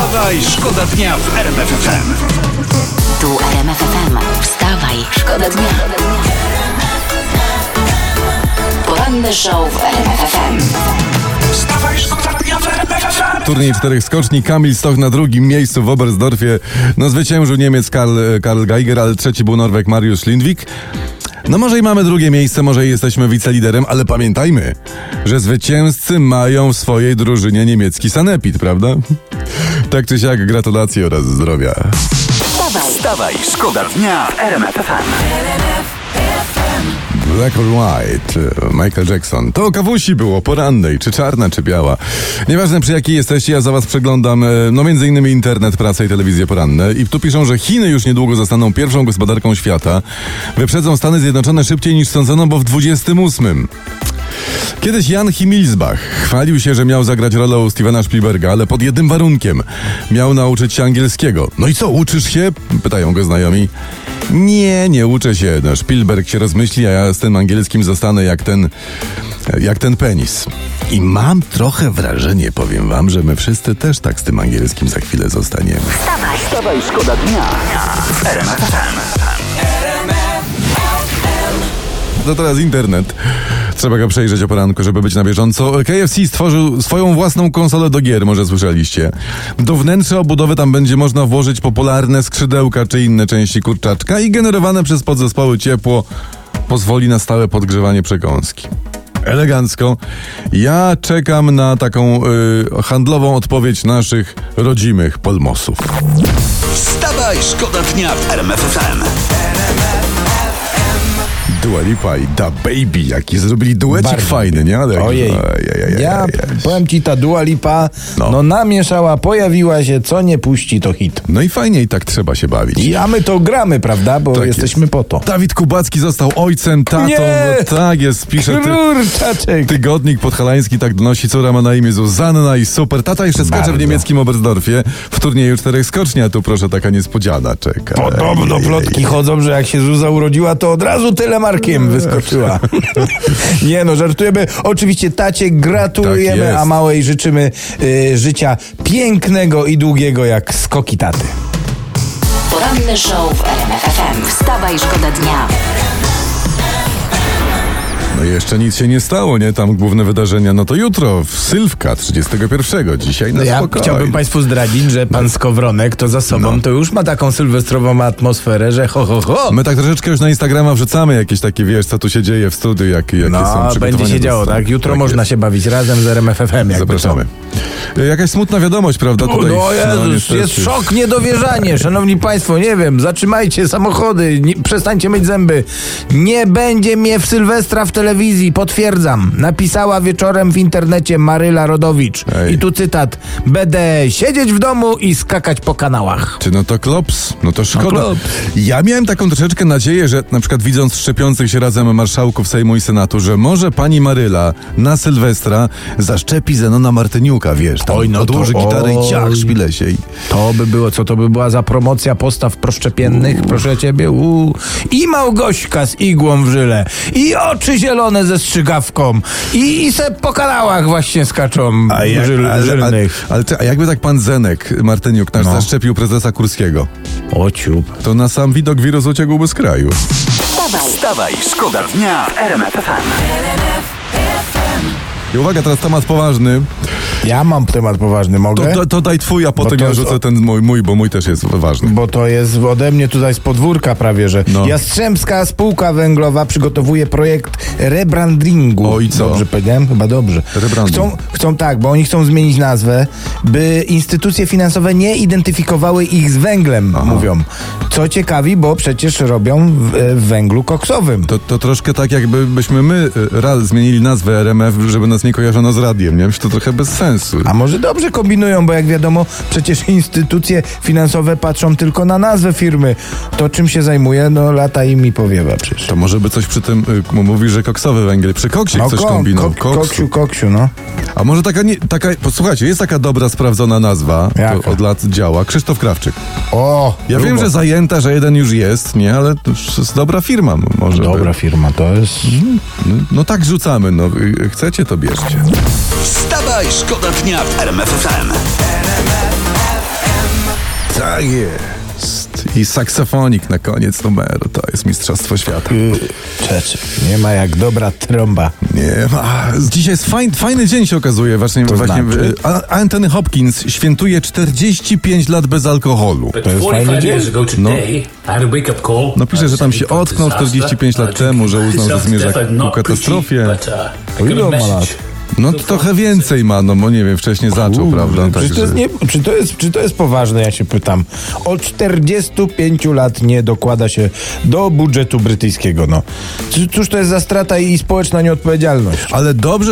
Wstawaj, szkoda dnia w RMF FM. Tu RMF FM. Wstawaj, szkoda dnia. Poranny show w RMF FM. Wstawaj, szkoda dnia w RMF FM. Turniej czterech skoczni. Kamil Stoch na drugim miejscu w Oberstdorfie. No zwyciężył Niemiec Karl, Karl Geiger, ale trzeci był Norweg Mariusz Lindwik. No może i mamy drugie miejsce, może i jesteśmy wiceliderem, ale pamiętajmy, że zwycięzcy mają w swojej drużynie niemiecki sanepid, prawda? Tak czy siak, gratulacje oraz zdrowia. Wstawaj, Wstawaj, szkoda dnia w RMF. Black or White, Michael Jackson. To kawusi było, porannej, czy czarna, czy biała. Nieważne przy jakiej jesteście, ja za was przeglądam, e, no między innymi internet, prasę i telewizje poranne. I tu piszą, że Chiny już niedługo zostaną pierwszą gospodarką świata. Wyprzedzą Stany Zjednoczone szybciej niż sądzono, bo w 28. Kiedyś Jan Himilsbach chwalił się, że miał zagrać rolę Stevena Spielberga, ale pod jednym warunkiem. Miał nauczyć się angielskiego. No i co, uczysz się? Pytają go znajomi. Nie, nie uczę się. No, Spielberg się rozmyśli, a ja z tym angielskim zostanę jak ten, jak ten penis. I mam trochę wrażenie, powiem wam, że my wszyscy też tak z tym angielskim za chwilę zostaniemy. wstawaj. Wstawaj, szkoda dnia w RMF FM. To teraz internet. Trzeba go przejrzeć o poranku, żeby być na bieżąco. KFC stworzył swoją własną konsolę do gier, może słyszeliście. Do wnętrza obudowy tam będzie można włożyć popularne skrzydełka czy inne części kurczaczka i generowane przez podzespoły ciepło pozwoli na stałe podgrzewanie przekąski. Elegancko. Ja czekam na taką y, handlową odpowiedź naszych rodzimych polmosów. Wstawaj, szkoda dnia w RMF FM. Dua Lipa i Da Baby, jaki zrobili duecik Bardzo. fajny, nie? Ale Ojej. Ajajajaj. Ja powiem ci, ta Dua Lipa No. no. namieszała, pojawiła się, co nie puści, to hit. No i fajnie i tak trzeba się bawić. I a my to gramy, prawda? Bo Tak jesteśmy jest. po to. Dawid Kubacki został ojcem, tatą. Nie! No tak jest, pisze ty, tygodnik podhalański, tak donosi, córa ma na imię Zuzanna i super. Tata jeszcze skacze w Bardzo. niemieckim Oberstdorfie w turnieju czterech skoczni, a tu proszę taka niespodziana czeka. Podobno plotki chodzą, że jak się Zuza urodziła, to od razu telemarkiem wyskoczyła. Nie no, żartujemy. Oczywiście tacie gratulujemy, Tak a małej życzymy y, życia pięknego i długiego jak skoki taty. Poranny show w RMF FM. Wstawaj, szkoda dnia. No jeszcze nic się nie stało, nie? Tam główne wydarzenia, no to jutro, w Sylwka 31. Dzisiaj na No ja spokojnie. chciałbym Państwu zdradzić, że pan Skowronek to za sobą No. to już ma taką sylwestrową atmosferę, że ho, ho, ho. My tak troszeczkę już na Instagrama wrzucamy jakieś takie, wiesz, co tu się dzieje w studiu, jak, jakie są No, przygotowania będzie się działo, tak? Jutro Tak można jest. się bawić razem z RMFFM. Zapraszamy. co. E, Jakaś smutna wiadomość, prawda? O, Tutaj, no Jezus, niestety. jest szok, niedowierzanie. Szanowni Państwo, nie wiem, zatrzymajcie samochody, nie, przestańcie myć zęby. Nie będzie mnie w Sylwestra w telewizji, potwierdzam. Napisała wieczorem w internecie Maryla Rodowicz. Ej. I tu cytat. Będę siedzieć w domu i skakać po kanałach. Czy no to klops? No to szkoda. klops. Ja miałem taką troszeczkę nadzieję, że na przykład widząc szczepiących się razem marszałków Sejmu i Senatu, że może pani Maryla na Sylwestra zaszczepi Zenona Martyniuka, wiesz, tam Oj, no to- odłoży gitarę i ciach, oj. szpile się i... To by było, co to by była za promocja postaw proszczepiennych, proszę ciebie. Uu. I Małgośka z igłą w żyle, i oczy zielone ze strzygawką, i, i se po kanałach właśnie skaczą żyl, ale, ale, żylnych. ale, a jakby tak pan Zenek Martyniuk nasz No. zaszczepił prezesa Kurskiego, O ciup. to na sam widok wirus uciekłby z kraju. Wstawaj, Wstawaj, szkoda dnia w RMF FM. I uwaga, teraz temat poważny. Ja mam temat poważny, mogę? to, to daj twój, a potem ja rzucę o- ten mój, mój, bo mój też jest ważny. Bo to jest ode mnie tutaj z podwórka prawie, że No. Jastrzębska Spółka Węglowa przygotowuje projekt rebrandingu. O, i co? Dobrze powiedziałem? Chyba dobrze. Rebranding. Chcą, chcą tak, bo oni chcą zmienić nazwę, by instytucje finansowe nie identyfikowały ich z węglem, mówią. Co ciekawi, bo przecież robią w, w węglu koksowym. To, to troszkę tak, jakbyśmy my y, raz zmienili nazwę RMF, żeby nas nie kojarzono z radiem, nie? Myślę, to trochę bez sensu. A może dobrze kombinują, bo jak wiadomo, przecież instytucje finansowe patrzą tylko na nazwę firmy. To czym się zajmuje, no lata im i powiewa przecież. To może by coś przy tym, y, mówisz, że koksowy węgiel, przy koksie No, coś ko- kombinował. ko- koksiu, koksiu, no. A może taka, nie, taka, posłuchajcie, jest taka dobra, sprawdzona nazwa, Jaka? to od lat działa, Krzysztof Krawczyk. O, Ja wiem, grubo. że zajęta, że jeden już jest, nie, ale to już jest dobra firma może. Dobra by. firma, to jest... No, no tak rzucamy, no y, chcecie to bierzcie. Wstawaj, szkoda dnia w RMF FM. Tak jest. I saksofonik na koniec numeru. To jest Mistrzostwo Świata. Cześć, nie ma jak dobra trąba. Nie ma. Dzisiaj jest fajn, fajny dzień się okazuje. Właśnie, To właśnie znaczy? Anthony Hopkins świętuje 45 lat bez alkoholu. But To jest fajny 45 dzień. call. No pisze, że tam się ocknął disaster. 45 lat temu, że uznał, że zmierza ku katastrofie. uh, I Ile ma lat? No trochę więcej ma, no bo nie wiem, wcześniej zaczął, prawda? Czy to, jest nie, czy, to jest, czy to jest poważne, ja się pytam. Od 45 lat nie dokłada się do budżetu brytyjskiego, no. Cóż to jest za strata i społeczna nieodpowiedzialność? Ale dobrze,